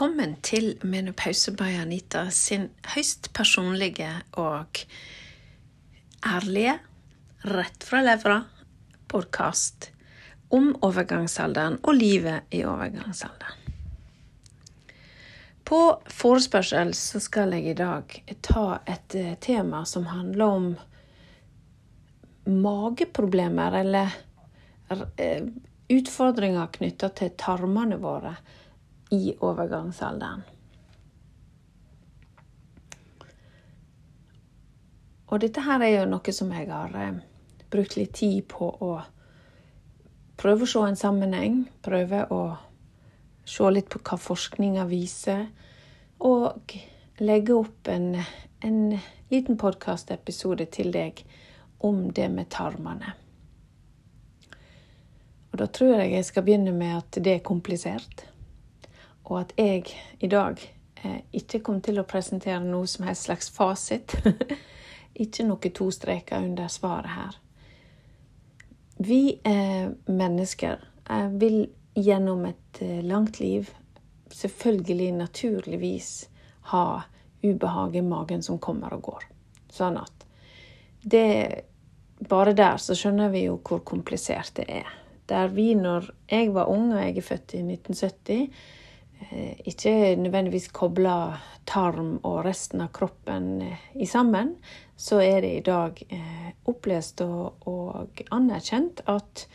Velkommen til Menopause by Anita sin høyst personlige og ærlige, rett fra levra podkast om overgangsalderen og livet i overgangsalderen. På forespørsel så skal jeg i dag ta et eh, tema som handler om mageproblemer, eller eh, utfordringer knytta til tarmene våre i overgangsalderen. Og dette her er jo noe som jeg har eh, brukt litt tid på å prøve å se en sammenheng. Prøve å se litt på hva forskninga viser. Og legge opp en, en liten podkastepisode til deg om det med tarmene. Og da tror jeg jeg skal begynne med at det er komplisert og at jeg i dag eh, ikke kom til å presentere noe som helst slags fasit. ikke noe to streker under svaret her. Vi eh, mennesker eh, vil gjennom et eh, langt liv selvfølgelig, naturligvis, ha ubehag i magen som kommer og går. Sånn at det Bare der så skjønner vi jo hvor komplisert det er. Der vi, når jeg var ung, og jeg er født i 1970 Eh, ikke nødvendigvis kobler tarm og resten av kroppen eh, i sammen, så er det i dag eh, opplest og, og anerkjent at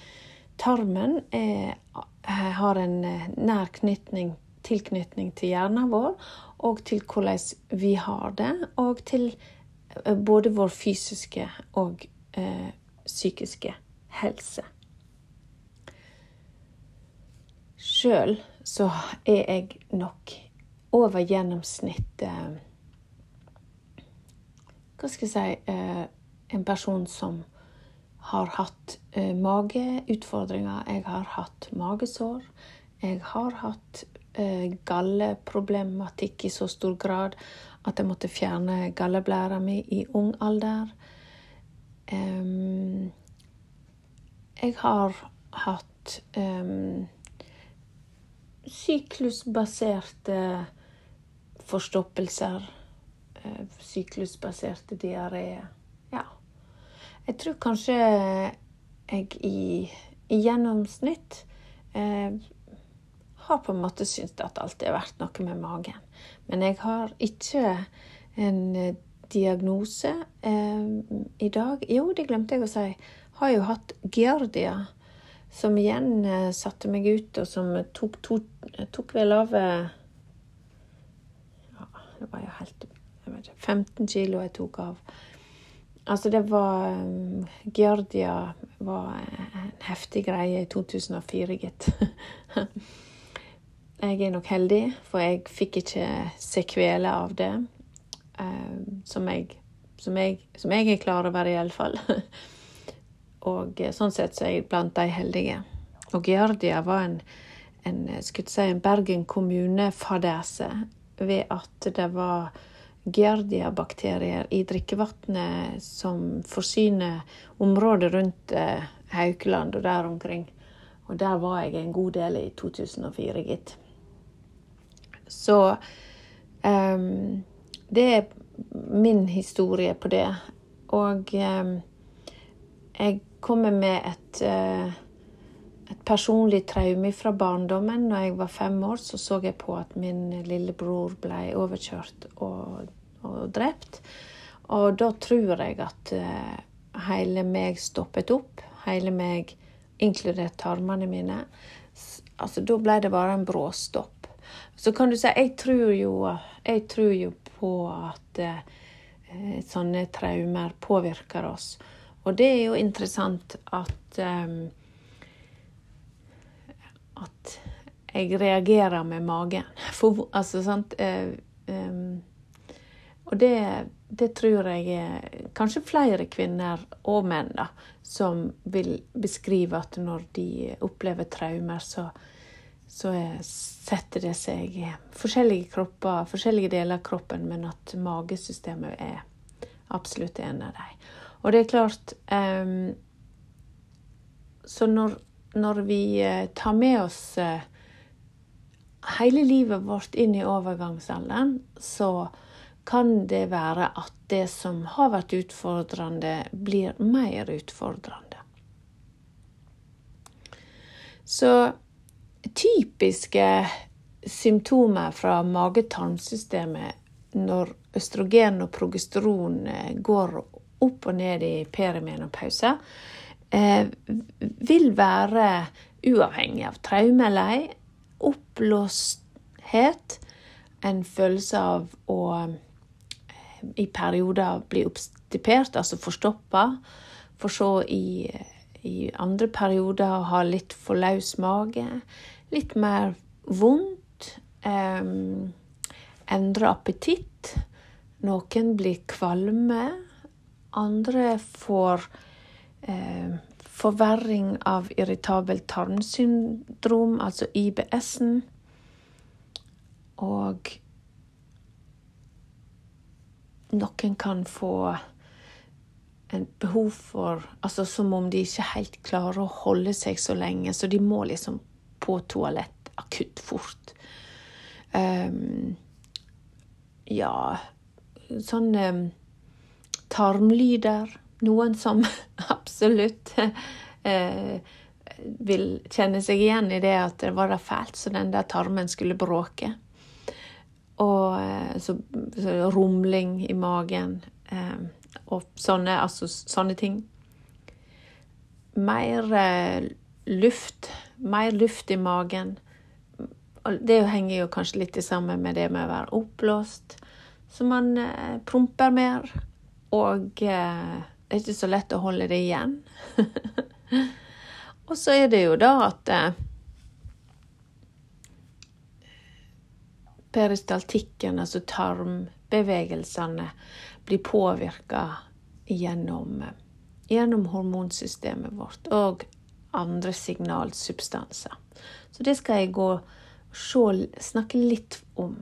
tarmen er, har en nær knytning, tilknytning til hjernen vår, og til hvordan vi har det, og til både vår fysiske og eh, psykiske helse. Sjøl så er jeg nok over gjennomsnittet Hva skal jeg si eh, En person som har hatt eh, mageutfordringer. Jeg har hatt magesår. Jeg har hatt eh, galleproblematikk i så stor grad at jeg måtte fjerne galleblæra mi i ung alder. Jeg har hatt syklusbaserte forstoppelser. Eh, syklusbaserte diaré. Ja. Jeg tror kanskje jeg i, i gjennomsnitt eh, har på en måte syntes at alt er verdt noe med magen. Men jeg har ikke en eh, diagnose eh, i dag. Jo, det glemte jeg å si. Har jo hatt giardia som igjen eh, satte meg ut, og som tok, tok, tok vel av ja, Det var jo helt ikke, 15 kilo jeg tok av. Altså, det var um, Giardia var en heftig greie i 2004, gitt. jeg er nok heldig, for jeg fikk ikke sekveler av det. Som, jeg, som, jeg, som jeg er klar over, iallfall. Og eh, sånn sett så er jeg blant de heldige. Og Giardia var en, en, eh, si, en Bergen kommune-fadese ved at det var Giardia-bakterier i drikkevannet som forsyner området rundt eh, Haukeland og der omkring. Og der var jeg en god del i 2004, gitt. Så um, det er min historie på det. Og um, jeg kommer med et, eh, et personlig traume fra barndommen. Når jeg var fem år, så så jeg på at min lillebror ble overkjørt og, og drept. Og da tror jeg at uh, hele meg stoppet opp. Hele meg, inkludert tarmene mine. Altså, da ble det bare en bråstopp. Så kan du si jeg tror jo, jeg tror jo på at eh, sånne traumer påvirker oss. Og det er jo interessant at um, At jeg reagerer med magen. For, altså, sant uh, um, Og det, det, tror jeg er kanskje flere kvinner og menn da, som vil beskrive at når de opplever traumer, så, så setter det seg i forskjellige kropper, forskjellige deler av kroppen, men at magesystemet er absolutt en av dem. Og det er klart um, Så når, når, vi uh, tar med oss uh, hele livet vårt inn i overgangsalderen, så kan det være at det som har vært utfordrende, blir mer utfordrende. Så typiske symptomer fra mage-tarmsystemet når østrogen og progesteron eh, går opp og ned i perimenopause, eh, vil være uavhengig av traume eller ei, oppblåsthet, en følelse av å eh, i perioder bli oppstipert, altså forstoppa, for så i, i andre perioder å ha litt for løs mage, litt mer vondt. eh, endre appetitt. Noen blir kvalme. Andre får eh, forverring av irritabelt tarmsyndrom, altså IBS-en. Og noen kan få en behov for Altså som om de ikke helt klarer å holde seg så lenge, så de må liksom på toalett akutt fort. Um, ja, sånne tarmlyder. Noen som absolutt eh, vil kjenne seg igjen i det at det var da fælt så den der tarmen skulle bråke. Og eh, så, så, rumling i magen eh, og sånne, altså, sånne ting. Mer eh, luft. Mer luft i magen det henger jo kanskje litt sammen med det med å være oppblåst. Så man eh, promper mer. Og eh, det er ikke så lett å holde det igjen. og så er det jo da at eh, peristaltikken, altså tarmbevegelsene, blir påvirka gjennom, gjennom hormonsystemet vårt og andre signalsubstanser. Så det skal jeg gå se, snakke litt om.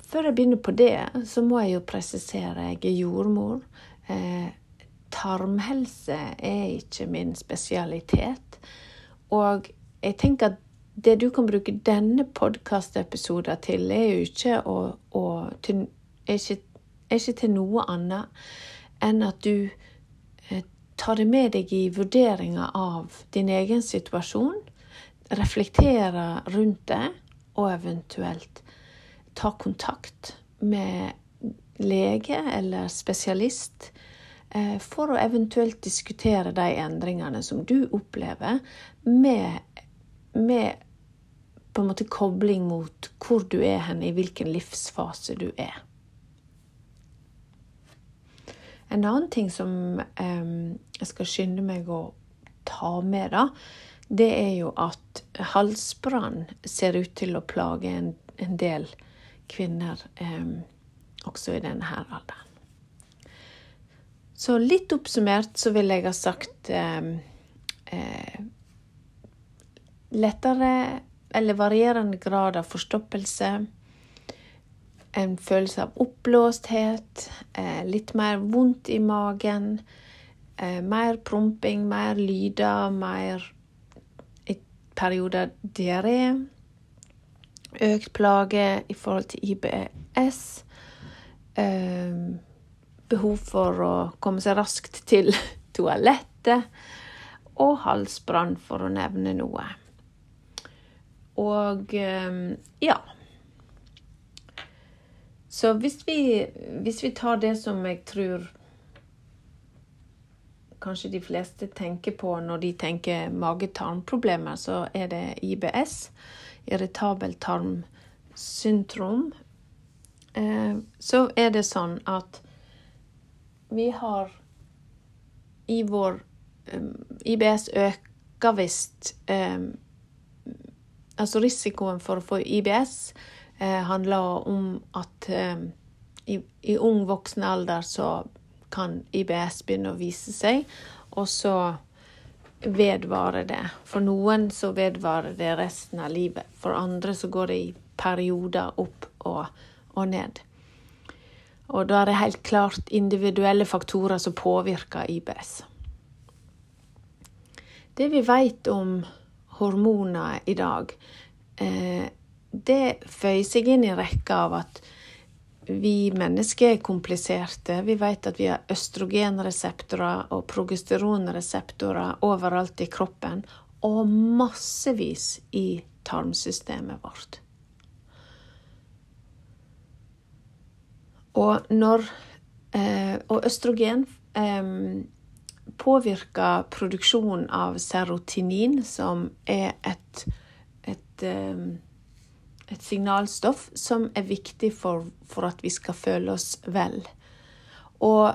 Før jeg begynner på det, så må jeg jo presisere jeg er jordmor. Eh, tarmhelse er ikke min spesialitet. Og jeg tenker at det du kan bruke denne podkastepisoden til, er jo ikke, å, å, til, er ikke, er ikke til noe annet enn at du eh, tar det med deg i vurderinga av din egen situasjon reflekterer rundt det, og eventuelt ta kontakt med lege eller spesialist eh, for å eventuelt diskutere de endringene som du opplever, med, med på en måte kobling mot hvor du er hen, i hvilken livsfase du er. En annen ting som eh, jeg skal skynde meg å ta med, da, det er jo at halsbrann ser ut til å plage en, en del kvinner også i denne alderen. Så litt oppsummert så vil jeg ha sagt eh, lettere eller varierende grad av forstoppelse. En følelse av oppblåsthet, eh, litt mer vondt i magen. Eh, mer promping, mer lyder, mer i perioder diaré, økt plage i forhold til IBS, eh, behov for å komme seg raskt til toalettet og halsbrann, for å nevne noe. Og eh, ja. Så hvis vi, hvis vi tar det som jeg tror kanskje de fleste tenker på når de tenker mage-tarmproblemer, så er det IBS, irritabelt tarmsyndrom. Eh, så er det sånn at vi har i vår IBS øker visst Altså risikoen for å få IBS eh, handler om at i ung voksen alder så kan IBS begynne å vise seg, og så vedvarer det. For noen så vedvarer det resten av livet. For andre så går det i perioder opp og, og ned. Og da er det helt klart individuelle faktorer som påvirker IBS. Det vi vet om hormoner i dag, eh, det føyer seg inn i rekka av at vi mennesker er kompliserte. Vi vet at vi har østrogenreseptorer og progesteronreseptorer overalt i kroppen, og massevis i tarmsystemet vårt. Og når eh, Og østrogen eh, påvirker produksjonen av serotinin, som er et, et eh, et signalstoff som er viktig for, for, at vi skal føle oss vel. Og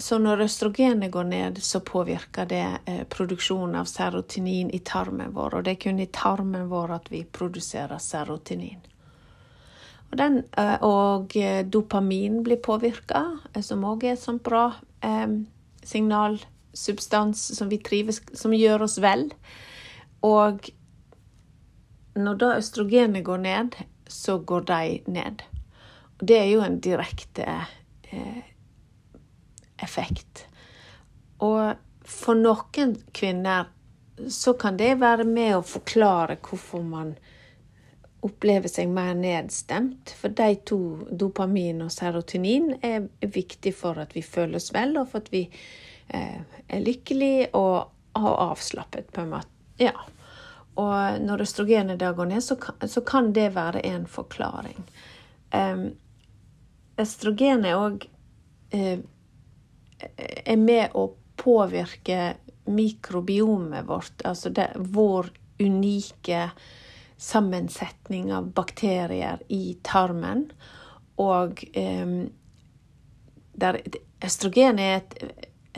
så når østrogenet går ned, så påvirker det eh, produksjonen av serotinin i tarmen vår. Og det er kun i tarmen vår at vi produserer serotinin. Og, den, eh, og eh, dopamin blir påvirka, eh, som òg er et sånt bra eh, signalsubstans som vi trives, som gjør oss vel. Og når da østrogenet går ned, så går de ned. Og det er jo en direkte eh, effekt. Og for noen kvinner så kan det være med å forklare hvorfor man opplever seg mer nedstemt. For de to, dopamin og serotonin, er viktig for at vi føler oss vel, og for at vi eh, er lykkelige og, og avslappet, på en måte. Ja. Og når østrogenet da går ned, så kan, så kan det være en forklaring. Um, østrogen er òg uh, er med å påvirke mikrobiomet vårt, altså det, vår unike sammensetning av bakterier i tarmen. Og um, der, østrogen er et,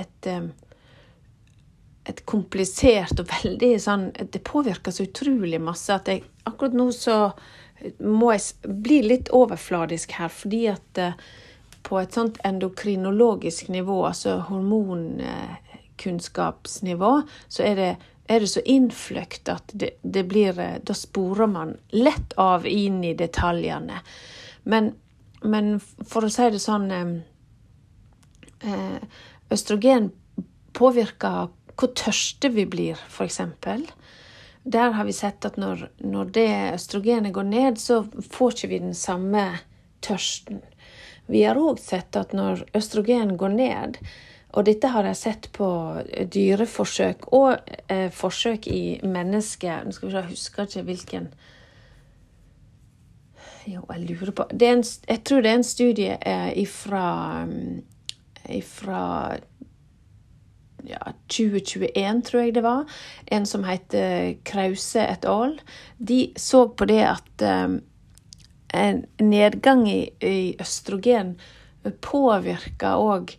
et um, et komplisert og veldig sånn Det påvirker så utrolig masse at jeg akkurat nå så må jeg bli litt overfladisk her, fordi at uh, på et sånt endokrinologisk nivå, altså hormonkunnskapsnivå, så er det, er det så innfløkt at det, det, blir eh, Da sporer man lett av inn i detaljene. Men, men for å si det sånn uh, Østrogen påvirker hvor tørste vi blir, f.eks. Der har vi sett at når, når, det østrogenet går ned, så får ikke vi den samme tørsten. Vi har òg sett at når østrogen går ned, og dette har jeg sett på dyreforsøk og eh, forsøk i mennesker Nå skal vi se, jeg husker ikke hvilken Jo, jeg lurer på en, Jeg tror det er en studie eh, ifra, ifra ja, 2021, tror jeg det var, en som heter Krause et al. De så på det at um, en nedgang i, i østrogen påvirker òg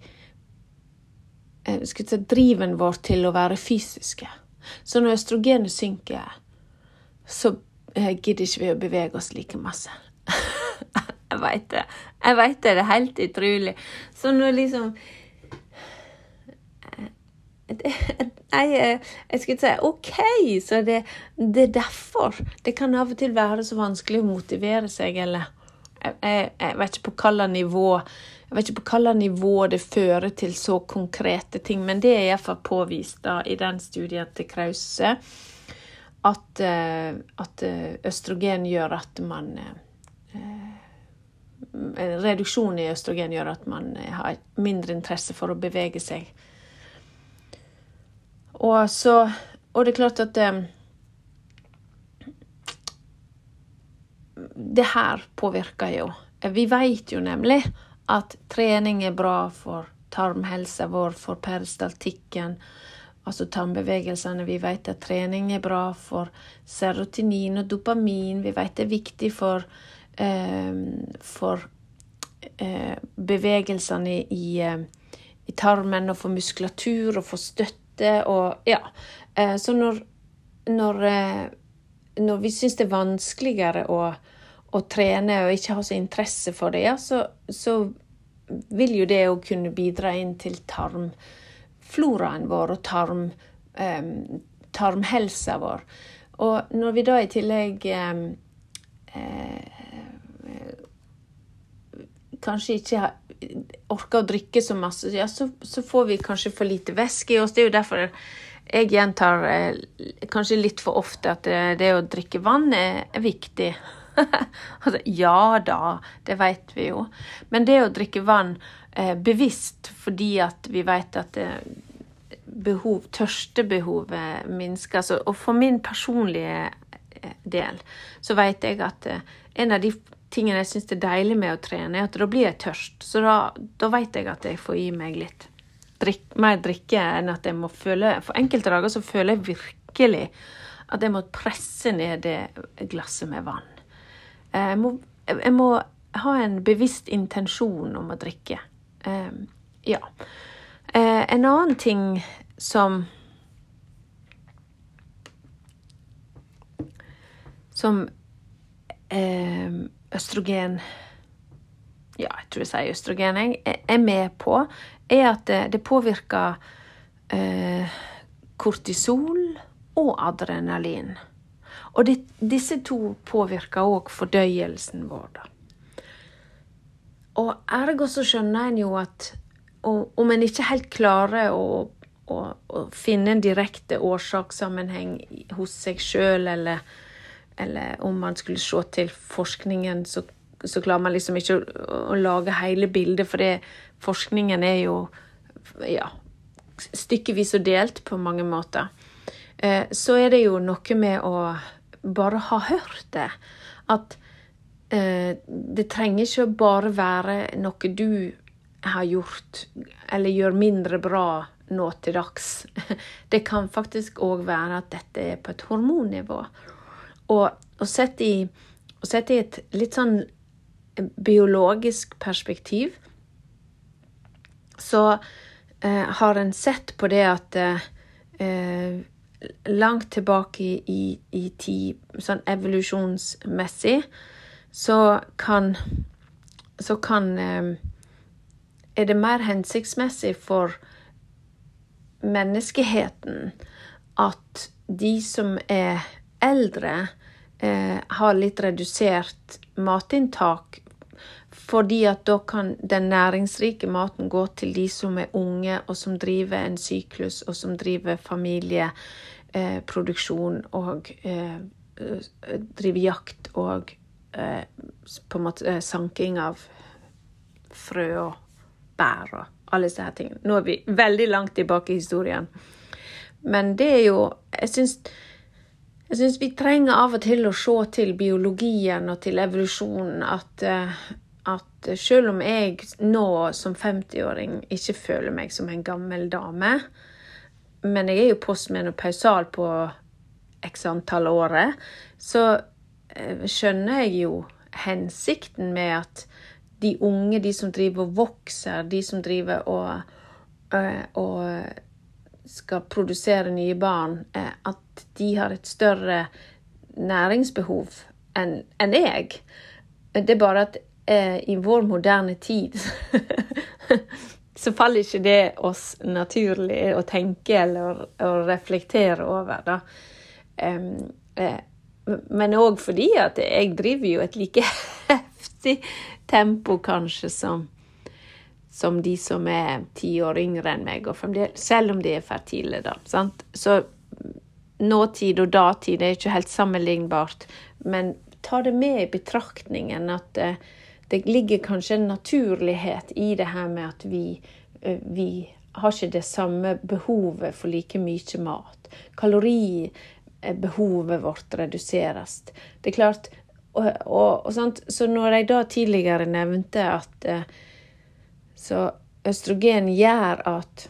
eh, si, driven vår til å være fysiske. Så når østrogenet synker, så uh, gidder ikke vi å bevege oss like masse. jeg veit det. Jeg veit det. Det er helt utrolig. Så når liksom Nei, jeg skulle si OK, så det, det, er derfor. Det kan av og til være så vanskelig å motivere seg, eller jeg, jeg, jeg vet ikke på hvilket nivå jeg vet ikke på hvilket nivå det fører til så konkrete ting, men det er iallfall påvist da, i den studien til Krause at, eh, at eh, østrogen gjør at man eh, reduksjon i østrogen gjør at man har mindre interesse for å bevege seg og så Og det er klart at det, det her påvirker jo. Vi vet jo nemlig at trening er bra for tarmhelsa vår, for peristaltikken, altså tarmbevegelsene. Vi vet at trening er bra for serotinin og dopamin. Vi vet det er viktig for, eh, for eh, bevegelsene i, eh, i, tarmen og for muskulatur og for støtte lite og Ja. Eh, så når, når, eh, når vi syns det er vanskeligere å, å, trene og ikke ha så interesse for det, ja, så, så vil jo det å kunne bidra inn til tarmfloraen vår og tarm, um, tarmhelsa vår. Og når vi da i tillegg um, uh, kanskje ikke orker å drikke så masse, ja, så, så, får vi kanskje for lite væske i oss. Det er jo derfor jeg gjentar eh, kanskje litt for ofte at det, det å drikke vann er, er viktig. altså, ja da, det vet vi jo. Men det å drikke vann eh, bevisst fordi at vi vet at eh, behov, tørstebehovet minsker. Altså, og for min personlige eh, del så vet jeg at eh, en av de tingene jeg syns er deilig med å trene, er at da blir jeg tørst. Så da, da vet jeg at jeg får i meg litt drikk, mer drikke enn at jeg må føle For enkelte dager så føler jeg virkelig at jeg må presse ned det glasset med vann. Eh, jeg må, jeg må ha en bevisst intensjon om å drikke. Eh, ja. Eh, en annen ting som Som østrogen Ja, jeg tror jeg sier østrogen, jeg er med på, er at det, påvirker eh, kortisol og adrenalin. Og det, disse to påvirker òg fordøyelsen vår. Da. Og ergo så skjønner en jo at om en ikke helt klarer å, å, å finne en direkte årsakssammenheng hos seg sjøl, eller, eller, om man skulle se til forskningen, så, så klarer man liksom ikke å, å lage hele bildet, for det, forskningen er jo ja, stykkevis og delt på mange måter. Eh, så er det jo noe med å bare ha hørt det. At eh, det trenger ikke bare være noe du har gjort eller gjør mindre bra nå til dags. Det kan faktisk òg være at dette er på et hormonnivå. Og, og sett, i, og sett i et litt sånn biologisk perspektiv så eh, har en sett på det at eh, langt tilbake i, i, i tid, sånn evolusjonsmessig, så kan så kan eh, Er det mer hensiktsmessig for menneskeheten at de som er eldre, eh, har litt redusert matinntak fordi at da kan den næringsrike maten gå til de som er unge, og som driver en syklus, og som driver familieproduksjon eh, og eh, driver jakt og eh, på en måte eh, sanking av frø og bær og alle disse her tingene. Nå er vi veldig langt tilbake i historien. Men det er jo Jeg syns jeg syns vi trenger av og til å se til biologien og til evolusjonen at, eh, at selv om jeg nå som 50-åring ikke føler meg som en gammel dame, men jeg er jo postmenopausal på x antall året, så eh, skjønner jeg jo hensikten med at de unge, de som driver og vokser, de som driver og, eh, og skal produsere nye barn, at de har et større næringsbehov enn en jeg. Det er bare at eh, i vår moderne tid så faller ikke det oss naturlig å tenke eller å reflektere over. da. Um, eh, men òg fordi at jeg driver jo et like heftig tempo kanskje som, som de som er ti år yngre enn meg, selv om de er fertile. da, sant? Så nåtid og datid er ikke helt sammenlignbart, men ta det med i betraktningen at det, det ligger kanskje en naturlighet i det her med at vi, eh, vi har ikke det samme behovet for like mye mat. Kaloribehovet vårt reduseres. Det er klart og, og, og Så når jeg da tidligere nevnte at eh, så østrogen gjør at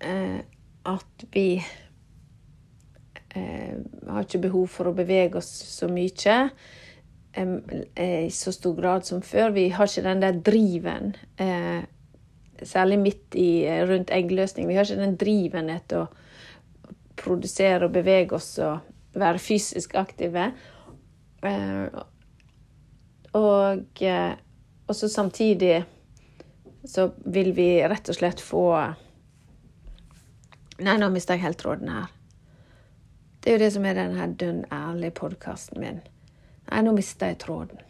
eh, at vi har ikke behov for å bevege oss så mye. Eh, i så stor grad som før. Vi har ikke den der driven, eh, særlig midt i, eh, rundt eggløsning. Vi har ikke den driven etter å produsere og bevege oss og være fysisk aktive. Og, og så samtidig så vil vi rett og slett få Nei, nå mista jeg helt tråden her. Det er jo det som er denne dønn ærlige podkasten min. Nei, nå mista jeg tråden.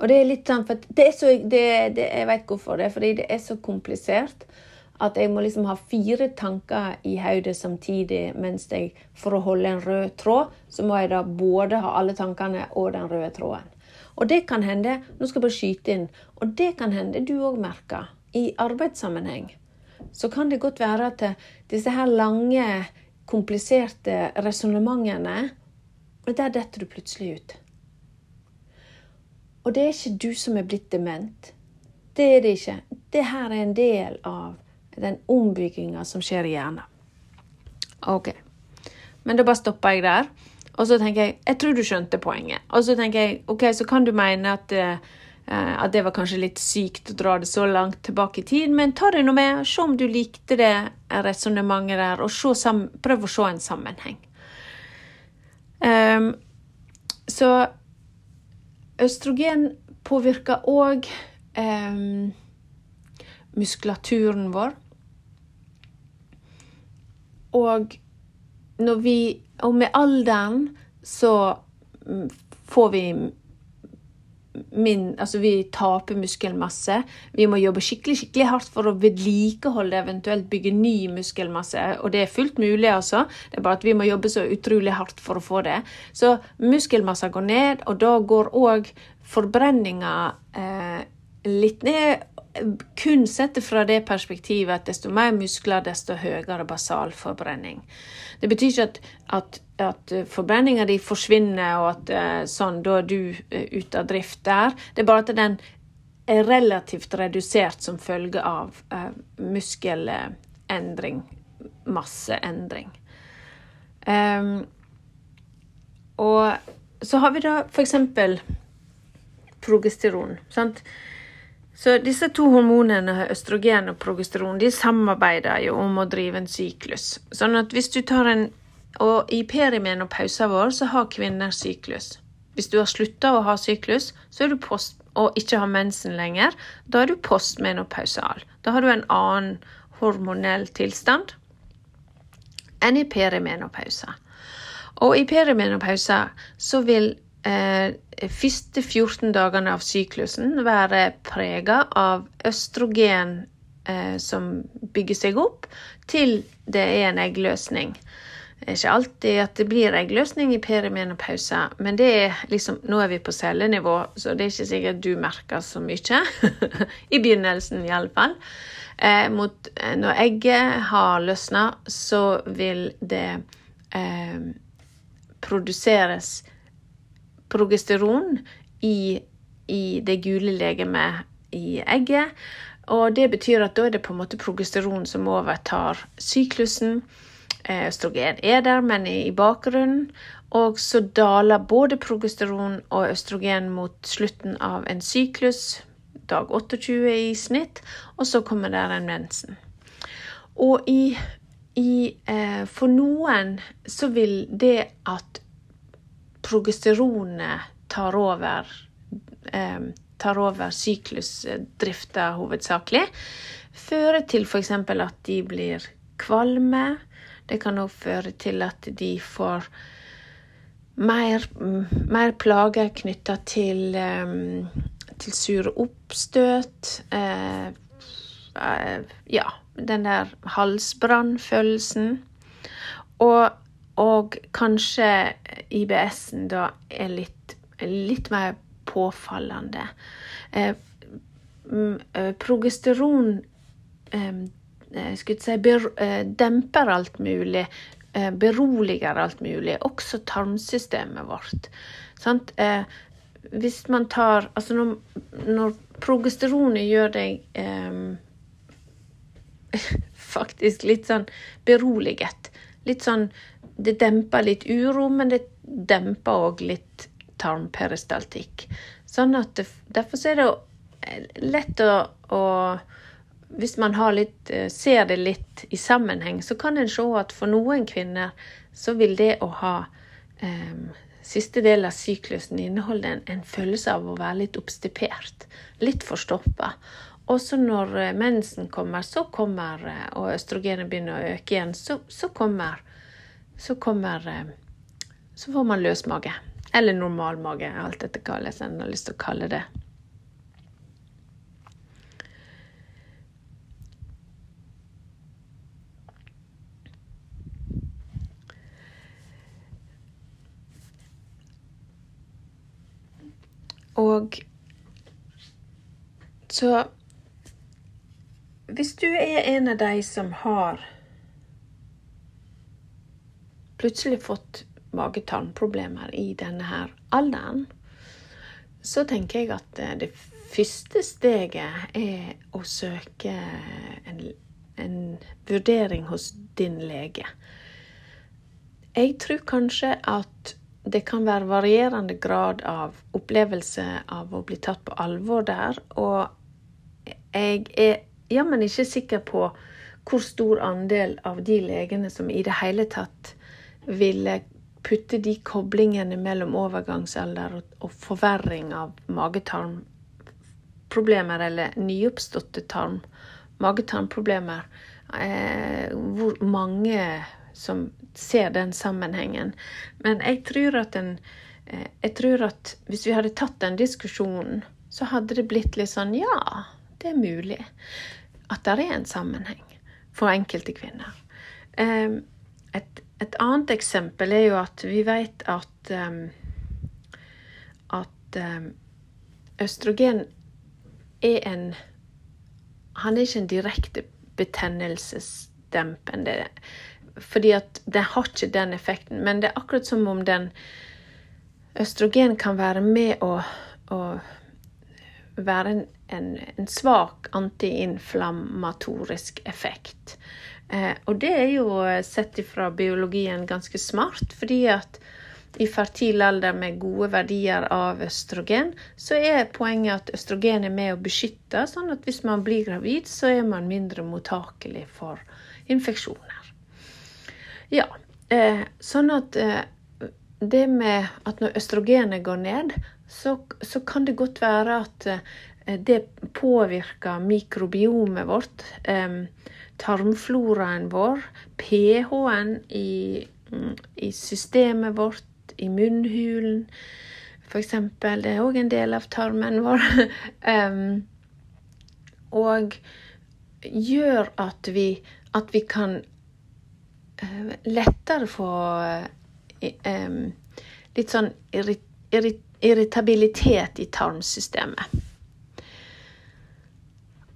Og det er litt sånn, for det er så det, det, Jeg vet hvorfor det er, fordi det er så komplisert at jeg må liksom ha fire tanker i hodet samtidig mens jeg For å holde en rød tråd, så må jeg da både ha alle tankene og den røde tråden. Og det kan hende Nå skal jeg bare skyte inn. Og det kan hende du òg merker. I arbeidssammenheng så kan det godt være at disse her lange, kompliserte resonnementene Der detter du plutselig ut. Og det er ikke du som er blitt dement. Det er det ikke. Det her er en del av den ombygginga som skjer i hjernen. OK. Men da bare stopper jeg der. Og så tenker jeg jeg tror du skjønte poenget. Og så tenker jeg OK, så kan du mene at, uh, at det var kanskje litt sykt å dra det så langt tilbake i tid, men ta det nå med. Se om du likte det resonnementet der, og prøv å se en sammenheng. Um, så østrogen påvirker òg um, muskulaturen vår. Og når vi Og med alderen så mm, får vi min, altså vi taper muskelmasse. Vi må jobbe skikkelig skikkelig hardt for å vedlikeholde, eventuelt bygge ny muskelmasse. Og det er fullt mulig, altså. Det er bare at vi må jobbe så utrolig hardt for å få det. Så muskelmassa går ned, og da går òg forbrenninga eh, litt ned kun sett fra det perspektivet at desto mer muskler, desto høyere basalforbrenning. Det betyr ikke at, at, at forbrenninga di forsvinner, og at eh, sånn, da er du eh, ute av drift der. Det er bare at den er relativt redusert som følge av uh, muskelendring, masseendring. Um, og så har vi da f.eks. progesteron. sant? Så disse to hormonene, østrogen og progesteron, de samarbeider jo om å drive en syklus. Sånn at hvis du tar en Og i perimenopausen vår så har kvinner syklus. Hvis du har slutta å ha syklus, så er du post og ikke har mensen lenger, da er du postmenopausal. Da har du en annen hormonell tilstand enn i perimenopausa. Og i perimenopausa så vil første 14 dagene av syklusen være prega av østrogen eh, som bygger seg opp, til det er en eggløsning. Det er ikke alltid at det blir eggløsning i perimenopause, men det er liksom, nå er vi på cellenivå, så det er ikke sikkert du merker så mye. I begynnelsen, iallfall. Eh, mot, eh, når egget har løsna, så vil det eh, produseres progesteron i, i det gule legemet i egget. Og det betyr at da er det på en måte progesteron som overtar syklusen. Eh, østrogen er der, men i bakgrunnen. Og så daler både progesteron og østrogen mot slutten av en syklus, dag 28 i snitt, og så kommer der en mensen. Og i, i, eh, for noen så vil det at progesteronet tar over, eh, tar over syklusdrifta hovedsakelig, fører til f.eks. at de blir kvalme. Det kan òg føre til at de får mer, mer plager knytta til, um, til sure oppstøt. Uh, uh, ja, den der halsbrannfølelsen. Og og kanskje IBS-en da er litt, litt mer påfallende. Eh, eh progesteron eh, eh skulle si, ber, eh, demper alt mulig. Eh, beroliger alt mulig. Også tarmsystemet vårt. Sant? hvis man tar Altså når, når progesteronet gjør deg faktisk litt sånn beroliget. Litt sånn det demper litt uro, men det demper òg litt tarmperistaltikk. Sånn at det, Derfor er det eh, lett å, å Hvis man litt, eh, ser det litt i sammenheng, så kan en se at for noen kvinner så vil det å ha um, siste del av syklusen inneholde en, en, følelse av å være litt oppstipert, litt forstoppa. Også når mensen kommer, så kommer, og østrogenet begynner å øke igjen, så, så kommer så kommer eh, Så får man løs mage. Eller normal mage, alt etter hva en har lyst til å kalle det. Og så Hvis du er en av de som har plutselig fått mage-tarmproblemer i denne her alderen, så tenker jeg at eh, det første steget er å søke en, en vurdering hos din lege. Jeg tror kanskje at det kan være varierende grad av opplevelse av å bli tatt på alvor der. Og jeg er jammen ikke sikker på hvor stor andel av de legene som i det hele tatt ville putte de koblingene mellom overgangsalder og forverring av magetarmproblemer, eller nyoppståtte tarm, magetarmproblemer, eh, hvor mange som ser den sammenhengen. Men jeg tror at en eh, jeg tror at hvis vi hadde tatt den diskusjonen, så hadde det blitt litt sånn Ja, det er mulig at det er en sammenheng for enkelte kvinner. Eh, et et annet eksempel er jo at vi vet at, at østrogen er en Han er ikke en direkte betennelsesdempende. Fordi at det har ikke den effekten. Men det er akkurat som om den østrogen kan være med å, å være en, en, en svak antiinflammatorisk effekt. Eh, og det er jo eh, sett ifra biologien ganske smart, fordi at i fertil alder med gode verdier av østrogen, så er poenget at østrogen er med å beskytte, sånn at hvis man blir gravid, så er man mindre mottakelig for infeksjoner. Ja, eh, sånn at det med at når østrogenet går ned, så, så kan det godt være at det påvirker mikrobiomet vårt tarmfloraen vår, pH-en i, mm, i, systemet vårt, i munnhulen f.eks. Det er òg en del av tarmen vår. um, og gjør at vi, at vi kan uh, lettere få uh, um, litt sånn irrit, irrit, irritabilitet i tarmsystemet.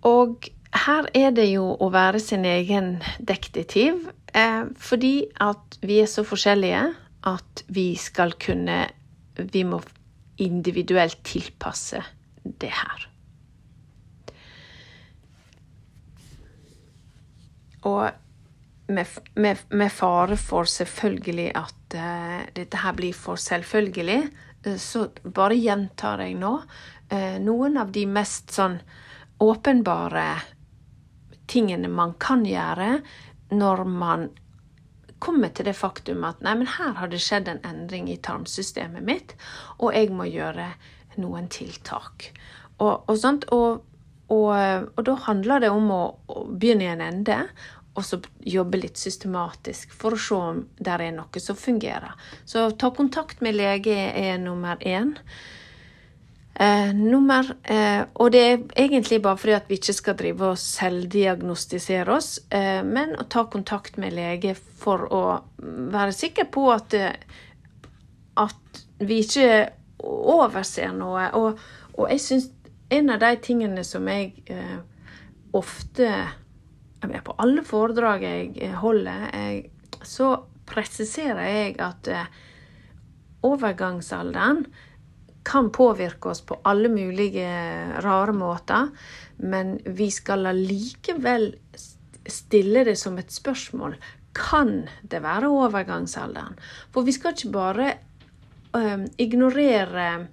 Og her er det jo å være sin egen detektiv, eh, fordi at vi er så forskjellige at vi skal kunne Vi må individuelt tilpasse det her. Og med, med, med fare for selvfølgelig at uh, dette her blir for selvfølgelig, uh, så bare gjentar jeg nå uh, noen av de mest sånn åpenbare tingene man kan gjøre når man kommer til det faktum at nei, men her har det skjedd en endring i tarmsystemet mitt, og jeg må gjøre noen tiltak. Og, og, og, og da handler det om å, å begynne i en ende, og så jobbe litt systematisk for å se om det er noe som fungerer. Så ta kontakt med lege er nummer én. Eh, nummer, eh, og det er egentlig bare fordi at vi ikke skal drive og selvdiagnostisere oss, eh, men å ta kontakt med lege for å være sikker på at, eh, at vi ikke overser noe. Og, og jeg syns en av de tingene som jeg eh, ofte På alle foredrag jeg holder, jeg, så presiserer jeg at eh, overgangsalderen kan påvirke oss på alle mulige rare måter, men vi skal allikevel stille det som et spørsmål. Kan det være overgangsalderen? For vi skal ikke bare øh, ignorere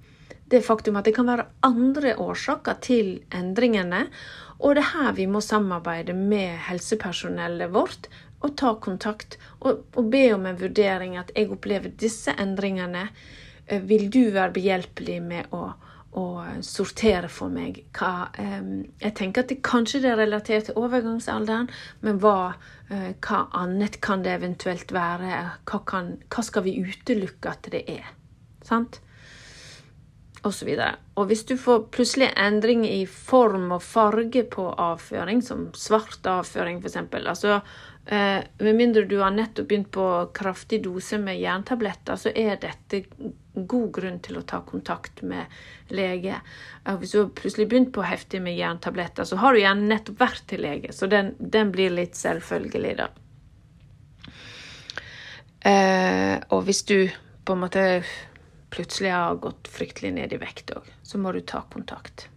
det faktum at det kan være andre årsaker til endringene. Og det er her vi må samarbeide med helsepersonellet vårt og ta kontakt og, og be om en vurdering at jeg opplever disse endringene vil du være behjelpelig med å, å sortere for meg hva Jeg tenker at det kanskje det er relatert til overgangsalderen, men hva, eh, hva annet kan det eventuelt være? Hva, kan, hva skal vi utelukke at det er? Sant? Og så. Og hvis du får plutselig endring i form og farge på avføring, som svart avføring f.eks. Altså, eh, med mindre du har nettopp begynt på kraftig dose med jerntabletter, så er dette god grunn til å ta kontakt med lege. Hvis du har plutselig begynt på heftig med jerntabletter, så har du gjerne nettopp vært til lege, så den, den blir litt selvfølgelig, da. Eh, og hvis du på en måte plutselig har gått fryktelig ned i vekt òg, så må du ta kontakt.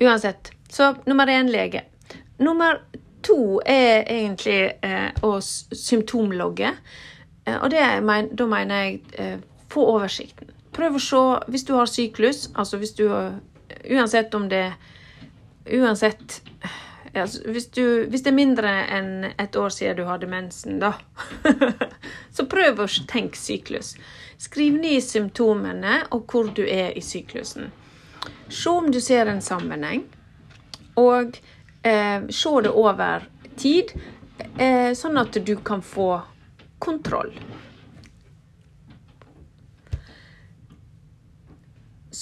Uansett. Så nummer én lege. Nummer to er egentlig eh, å symptomlogge. Eh, og det, da mener jeg eh, få oversikten. Prøv å se hvis du har syklus, altså hvis du Uansett om det Uansett altså hvis, du, hvis, det er mindre enn et år siden du hadde mensen, da, så prøv å tenke syklus. Skriv ned symptomene og hvor du er i syklusen. Se om du ser en sammenheng, og eh, se det over tid, eh, sånn at du kan få kontroll.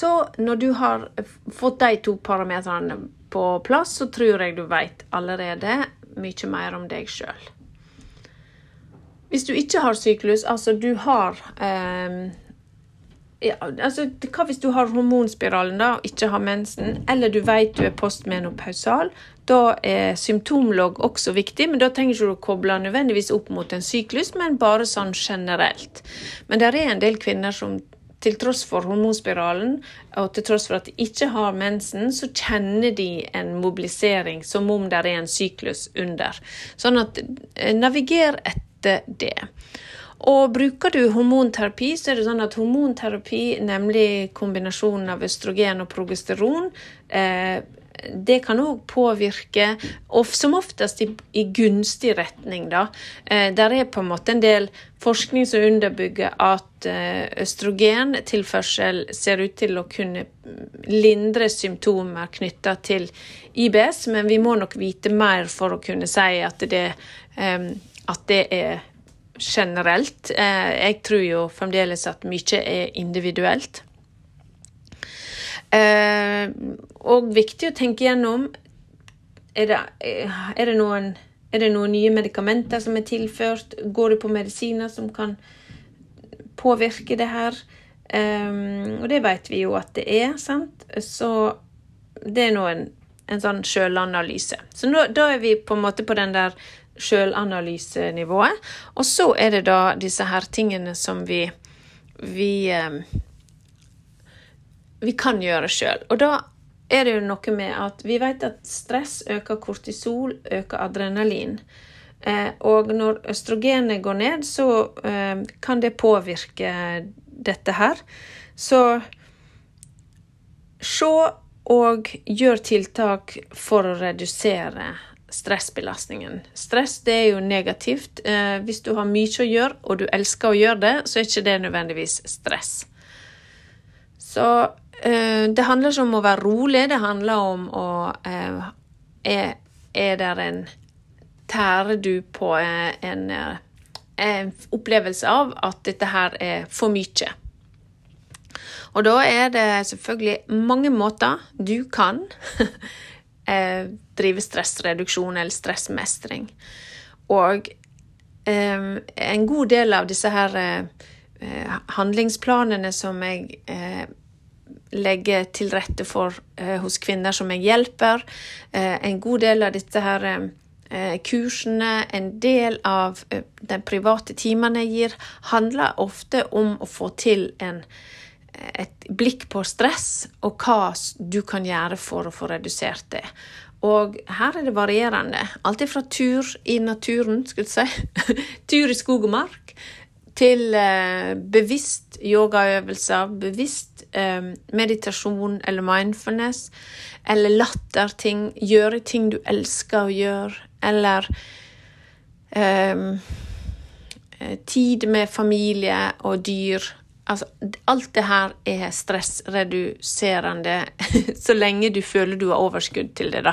Så når du har fått de to parametrene på plass, så tror jeg du vet allerede mye mer om deg sjøl. Hvis du ikke har syklus, altså du har eh, ja, altså, Hva hvis du har hormonspiralen da, og ikke har mensen, eller du vet du er postmenopausal? Da er symptomlogg også viktig, men da trenger du ikke å koble nødvendigvis opp mot en syklus, men bare sånn generelt. Men det er en del kvinner som til tross for hormonspiralen og til tross for at de ikke har mensen, så kjenner de en mobilisering som om det er en syklus under. Sånn at eh, naviger etter det. Og bruker du hormonterapi, så er det sånn at hormonterapi, nemlig kombinasjonen av østrogen og progesteron, eh, det kan òg påvirke, og som oftest i, i gunstig retning. Da. Eh, der er på en måte en del forskning som underbygger at eh, østrogentilførsel ser ut til å kunne lindre symptomer knytta til IBS, men vi må nok vite mer for å kunne si at det, eh, at det er generelt. Jeg tror jo fremdeles at mye er individuelt. Eh, og viktig å tenke gjennom er det, er det, noen, er det noen nye medikamenter som er tilført? Går det på medisiner som kan påvirke det her? Um, og det vet vi jo at det er, sant? Så det er nå en, en sånn sjølanalyse. Så nå, da er vi på en måte på den der sjølanalysenivået. Og så er det da disse her tingene som vi, vi um, vi kan gjøre sjøl. Og da er det jo noe med at vi vet at stress øker kortisol, øker adrenalin. Eh, og når østrogenet går ned, så eh, kan det påvirke dette her. Så se og gjør tiltak for å redusere stressbelastningen. Stress det er jo negativt. Eh, hvis du har mye å gjøre, og du elsker å gjøre det, så er ikke det nødvendigvis stress. Så det handler ikke om å være rolig, det handler om å eh, Er, er der en Tærer du på eh, en, en opplevelse av at dette her er for mye? Og da er det selvfølgelig mange måter du kan drive stressreduksjon eller stressmestring. Og en god del av disse her handlingsplanene som jeg legge til rette for eh, hos kvinner som jeg hjelper. Eh, en god del av disse her eh, kursene, en del av de private timene jeg gir, handler ofte om å få til en, et blikk på stress og hva du kan gjøre for å få redusert det. Og her er det varierende. Alt fra tur i naturen, skulle jeg si, tur i skog og mark, til eh, bevisst yogaøvelser, bevisst eh, meditasjon eller mindfulness, eller latterting, gjøre ting du elsker å gjøre, eller eh, tid med familie og dyr. Altså, alt det her er stressreduserende så lenge du føler du har overskudd til det, da.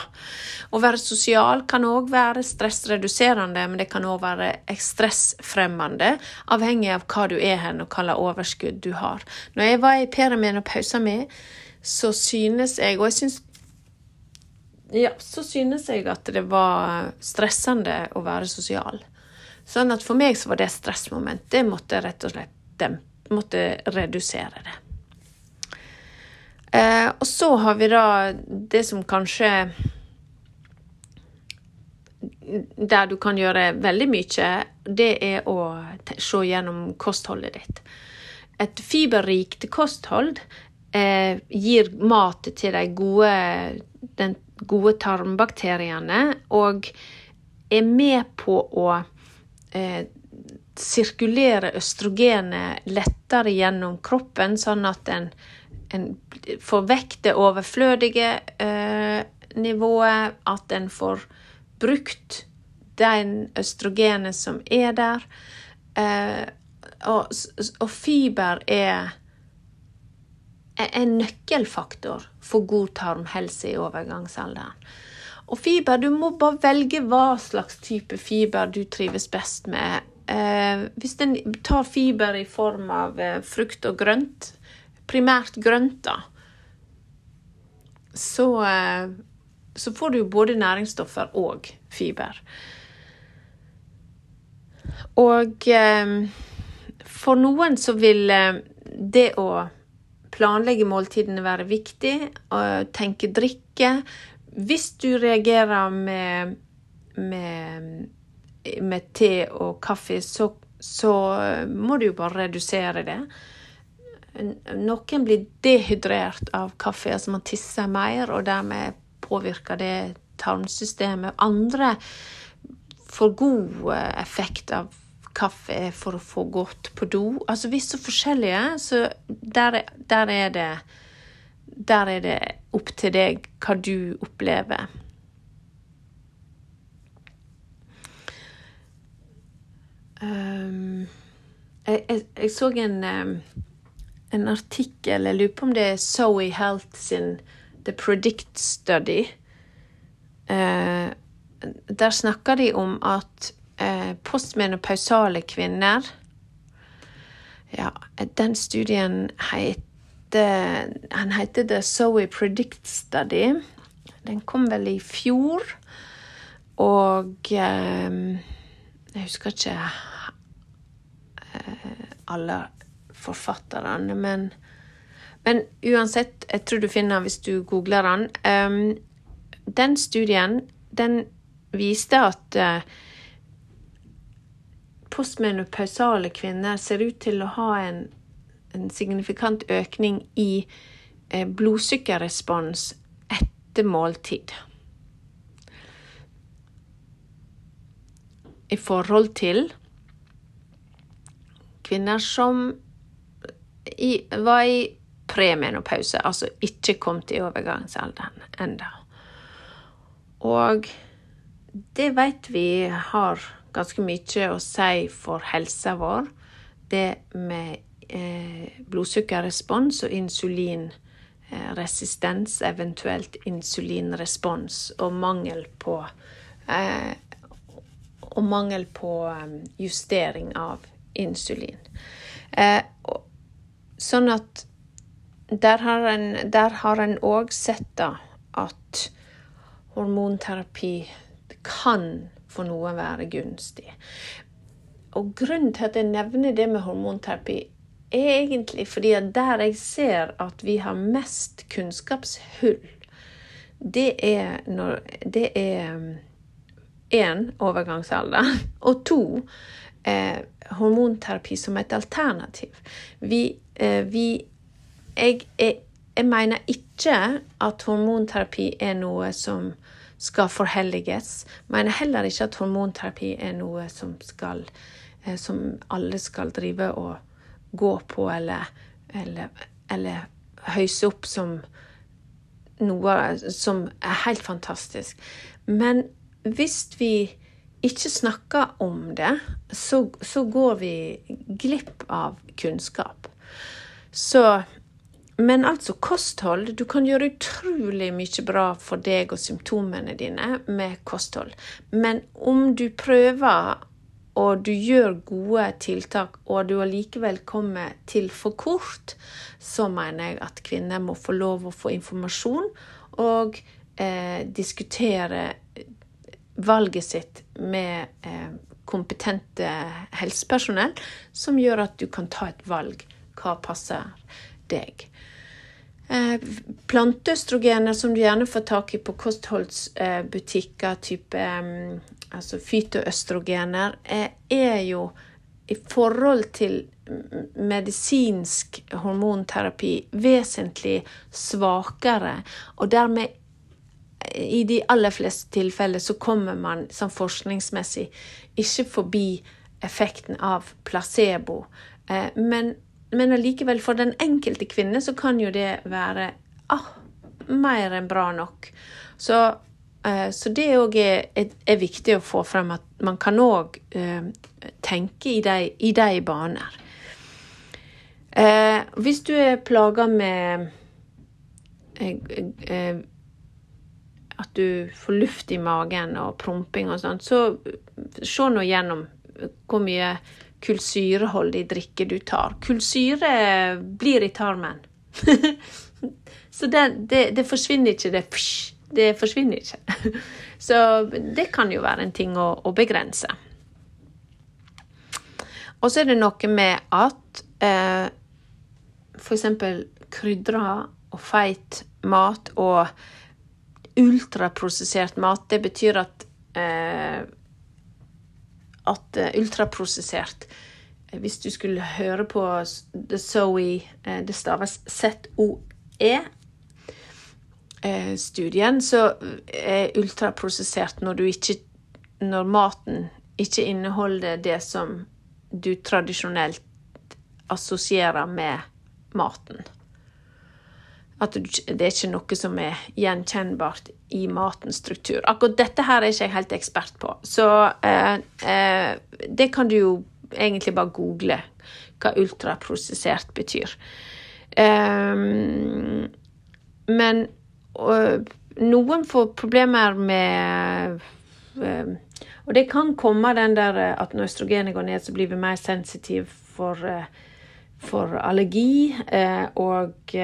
Å være sosial kan òg være stressreduserende, men det kan òg være stressfremmende, avhengig av hva du er hen og hva slags overskudd du har. Når jeg var i perimenopausen min, så synes jeg, og jeg syns ja, så synes jeg at det var stressende å være sosial. Sånn at for meg så var det stressmoment. Det måtte rett og slett dempe måtte redusere det. Eh, og så har vi da det som kanskje Der du kan gjøre veldig mye, det er å se gjennom kostholdet ditt. Et fiberrikt kosthold eh, gir mat til de gode, den gode tarmbakteriene og er med på å eh, sirkulere østrogenet lettere gjennom kroppen, sånn at en en får vekk det overflødige eh, nivået, at en får brukt den østrogenet som er der. Eh, og, og, fiber er en nøkkelfaktor for god tarmhelse i overgangsalderen. Og fiber, du må bare velge hva slags type fiber du trives best med. Eh, hvis en tar fiber i form av eh, frukt og grønt, primært grønt, da, så, eh, så får du både næringsstoffer og fiber. Og for noen så vil det å planlegge måltidene være viktig, tenke drikke. Hvis du reagerer med, med, med te og kaffe, så, så må du jo bare redusere det. Noen blir dehydrert av kaffe, altså man tisser mer, og dermed påvirker det tarmsystemet. Andre får god effekt av kaffe for å få gått på do. Altså vi er så forskjellige, så der, der, er det Der er det opp til deg hva du opplever. Jeg, jeg, jeg, så en um, en artikkel, jeg lurer på om det er Zoe Health sin The Predict Study. Uh, der snakker de om at eh, postmenopausale kvinner Ja, den studien heter Han heter The Zoe Predict Study. Den kom vel i fjor. Og eh, Jeg husker ikke eh, alle forfatterne, men Men uansett, jeg tror du finner hvis du googler den. Um, den studien, den viste at uh, postmenopausale kvinner ser ut til å ha en, en signifikant økning i uh, blodsukkerrespons etter måltid. I forhold til kvinner som i, var i premenopause, altså ikke kom til overgangsalderen enda. Og det vet vi har ganske mye å si for helsa vår. Det med eh, blodsukkerrespons og insulinresistens, eventuelt insulinrespons, og mangel på eh, og mangel på justering av insulin. Eh, Sånn at der har en òg sett da at hormonterapi kan for noen være gunstig. Og grunnen til at jeg nevner det med hormonterapi, er egentlig fordi at der jeg ser at vi har mest kunnskapshull, det er når Det er én overgangsalder, og to eh, hormonterapi som et alternativ. Vi, eh, vi jeg, jeg, jeg, mener ikke at hormonterapi er noe som skal forhelliges. Jeg mener heller ikke at hormonterapi er noe som, skal, eh, som alle skal drive og gå på eller, eller, eller høyse opp som noe som er helt fantastisk. Men hvis vi ikke snakker om det, så, så går vi glipp av kunnskap. Så men altså, kosthold Du kan gjøre utrolig mye bra for deg og symptomene dine med kosthold. Men om du prøver og du gjør gode tiltak, og du allikevel kommer til for kort, så mener jeg at kvinner må få lov å få informasjon og eh, diskutere valget sitt med eh, kompetente helsepersonell, som gjør at du kan ta et valg hva passer deg. Eh, planteøstrogener som du gjerne får tak i på kostholdsbutikker, type mm, altså fytoøstrogener, eh, er jo i forhold til medisinsk hormonterapi vesentlig svakere, og dermed i de aller fleste tilfeller så kommer man sånn forskningsmessig ikke forbi effekten av placebo. Eh, men men allikevel, for den enkelte kvinne så kan jo det være ah, mer enn bra nok. Så, eh, så det òg er, er, viktig å få frem at man kan òg eh, tenke i de, i de baner. Eh, hvis du er plaga med eh, at du får luft i magen og promping og sånn, så se nå gjennom hvor mye kullsyreholdig drikke du tar. Kullsyre blir i tarmen. Så det, det, det, forsvinner ikke, det. Det forsvinner ikke. Så det kan jo være en ting å, å begrense. Og så er det noe med at eh, f.eks. krydra og feit mat og ultraprosessert mat, det betyr at eh, at uh, ultraprosessert eh, Hvis du skulle høre på The Zoe Det staves ZOE. Studien, så er ultraprosessert når, ikke, når maten ikke inneholder det som du tradisjonelt assosierer med maten. At det er ikke noe som er gjenkjennbart i matens struktur. Akkurat dette her er ikke jeg helt ekspert på, så eh, eh, det kan du jo egentlig bare google hva ultraprosessert betyr. Um, men og, noen får problemer med uh, Og det kan komme den der at når østrogenet går ned, så blir vi mer sensitive for, uh, for allergi. og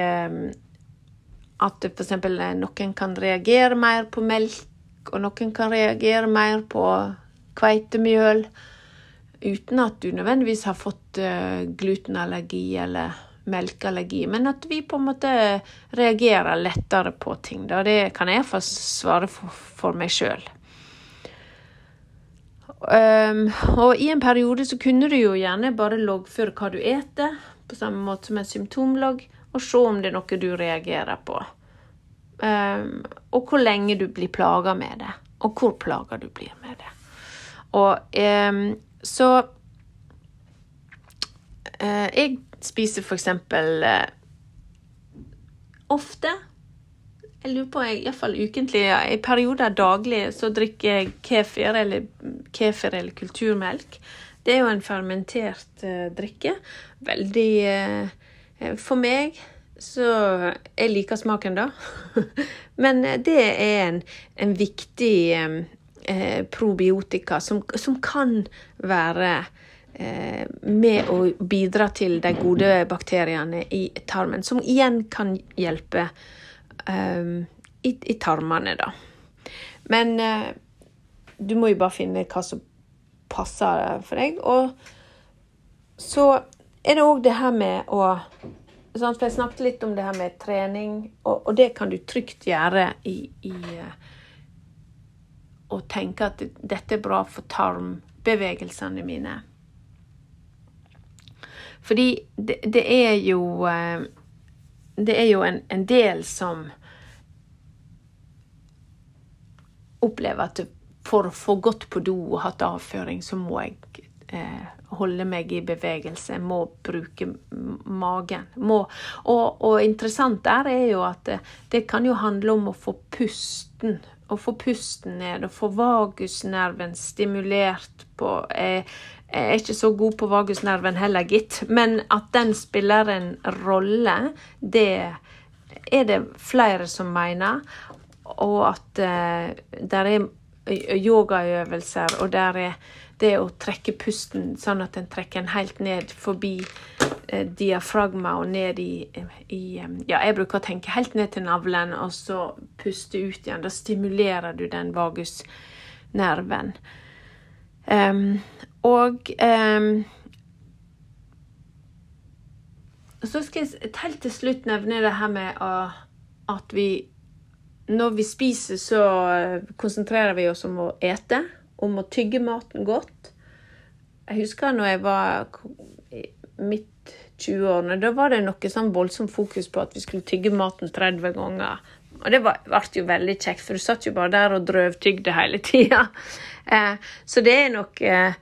at f.eks. noen kan reagere mer på melk, og noen kan reagere mer på kveitemjøl uten at du nødvendigvis har fått uh, glutenallergi eller melkeallergi, men at vi på en måte reagerer lettere på ting. Da. Det kan jeg iallfall svare for, meg sjøl. Um, og i en periode så kunne du jo gjerne bare loggføre hva du eter, på samme måte som en symptomlogg og se om det er noe du reagerer på. Um, og hvor lenge du blir plaga med det, og hvor plaga du blir med det. Og um, så uh, Jeg spiser for eksempel uh, ofte jeg lurer på, iallfall ukentlig, i perioder daglig, så drikker jeg kefir eller, kefir eller kulturmelk. Det er jo en fermentert uh, drikke. Veldig for meg så Jeg liker smaken, da. Men det er en, en viktig eh, probiotika som, som, kan være eh, med å bidra til de gode bakteriene i tarmen, som igjen kan hjelpe eh, i, i, tarmene, da. Men eh, du må jo bare finne hva som passer for deg. Og så er det òg det her med å sånn, For jeg snakket litt om det her med trening, og, og det kan du trygt gjøre i, i Å tenke at dette er bra for tarmbevegelsene mine. Fordi det, det er jo eh, Det er jo en, en del som opplever at for å få gått på do og hatt avføring, så må jeg eh, holde meg i bevegelse, må bruke magen. Må, og, og, interessant der er jo at det, det, kan jo handle om å få pusten. Å få pusten ned, og få vagusnerven stimulert på Jeg, jeg er ikke så god på vagusnerven heller, gitt. Men at den spiller en rolle, det er det flere som mener. Og at uh, der er yogaøvelser, og der er det å trekke pusten sånn at en trekker den helt ned forbi eh, diafragma og ned i, i, Ja, jeg bruker å tenke helt ned til navlen, og så puste ut igjen. Da stimulerer du den vagusnerven. Um, og um, så skal jeg helt til slutt nevne det her med at vi Når vi spiser, så konsentrerer vi oss om å ete, om å tygge maten godt. Jeg husker når jeg var midt 20-årene, da var det noe sånn voldsomt fokus på at vi skulle tygge maten 30 ganger. Og det ble jo veldig kjekt, for du satt jo bare der og drøvtygde hele tida. Eh, så det er nok eh,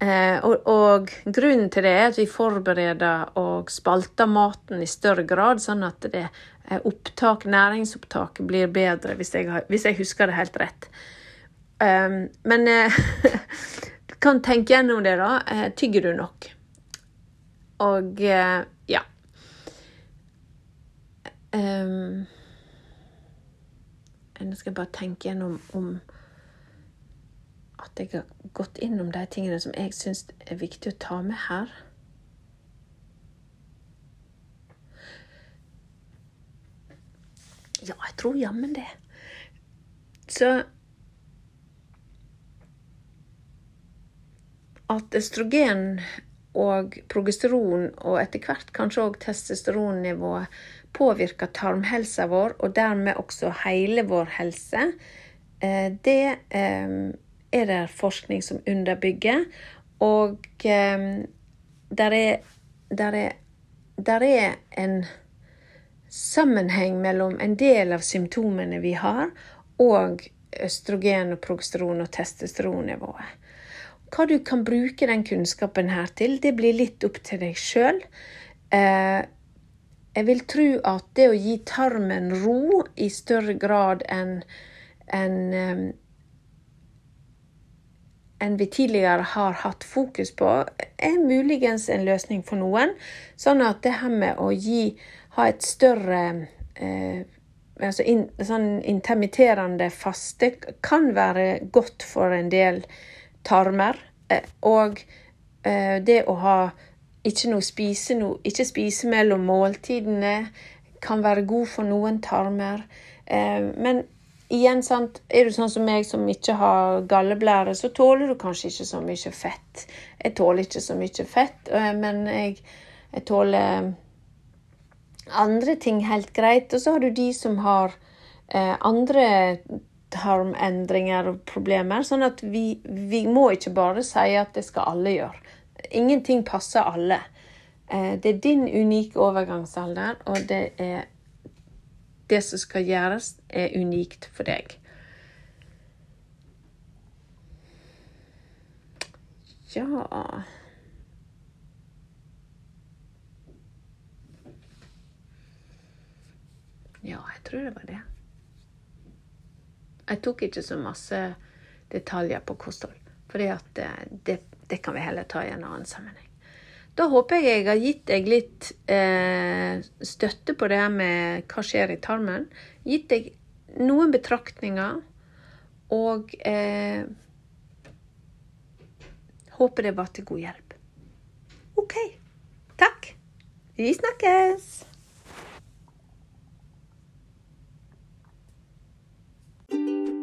eh, og, og, grunnen til det er at vi forbereder og spalter maten i større grad, sånn at det opptak, næringsopptaket blir bedre, hvis jeg, hvis jeg husker det helt rett. Um, men du kan tenke gjennom det, da. Tygger du nok? Og ja. Um, nå skal jeg bare tenke gjennom om at jeg har gått innom de tingene som jeg syns er viktig å ta med her. Ja, jeg tror jammen det. Så At østrogen og progesteron, og etter hvert kanskje òg testosteronnivået, påvirker tarmhelsa vår, og dermed også hele vår helse, eh, det eh, er det forskning som underbygger. Og eh, der er, der er, der er en sammenheng mellom en del av symptomene vi har, og østrogen, og progesteron og testosteronnivået. Hva du kan bruke den kunnskapen her til, det blir litt opp til deg sjøl. Jeg vil tro at det å gi tarmen ro i større grad enn en, enn vi tidligere har hatt fokus på, er muligens en løsning for noen. Sånn at det her med å gi, ha et større eh, altså in, sånn intermitterende faste kan være godt for en del tarmer. Eh, og eh, det å ha ikke, noe spise noe, ikke spise mellom måltidene kan være god for noen tarmer. Eh, men igjen, sant, er du sånn som meg som ikke har galleblære, så tåler du kanskje ikke så mye fett. Jeg tåler ikke så mye fett, men jeg, jeg tåler andre ting helt greit. Og så har du de som har andre tarmendringer og problemer. Sånn at vi, vi må ikke bare si at det skal alle gjøre. Ingenting passer alle. Eh, det er din unike overgangsalder, og det er det som skal gjøres, er unikt for deg. Ja Ja, jeg tror det var det. Jeg tok ikke så masse detaljer på kosthold, for det, det, det kan vi heller ta i en annen sammenheng. Da håper jeg jeg har gitt deg litt eh, støtte på det her med hva skjer i tarmen. Gitt deg noen betraktninger. Og eh, håper det var til god hjelp. OK. Takk. Vi snakkes. Música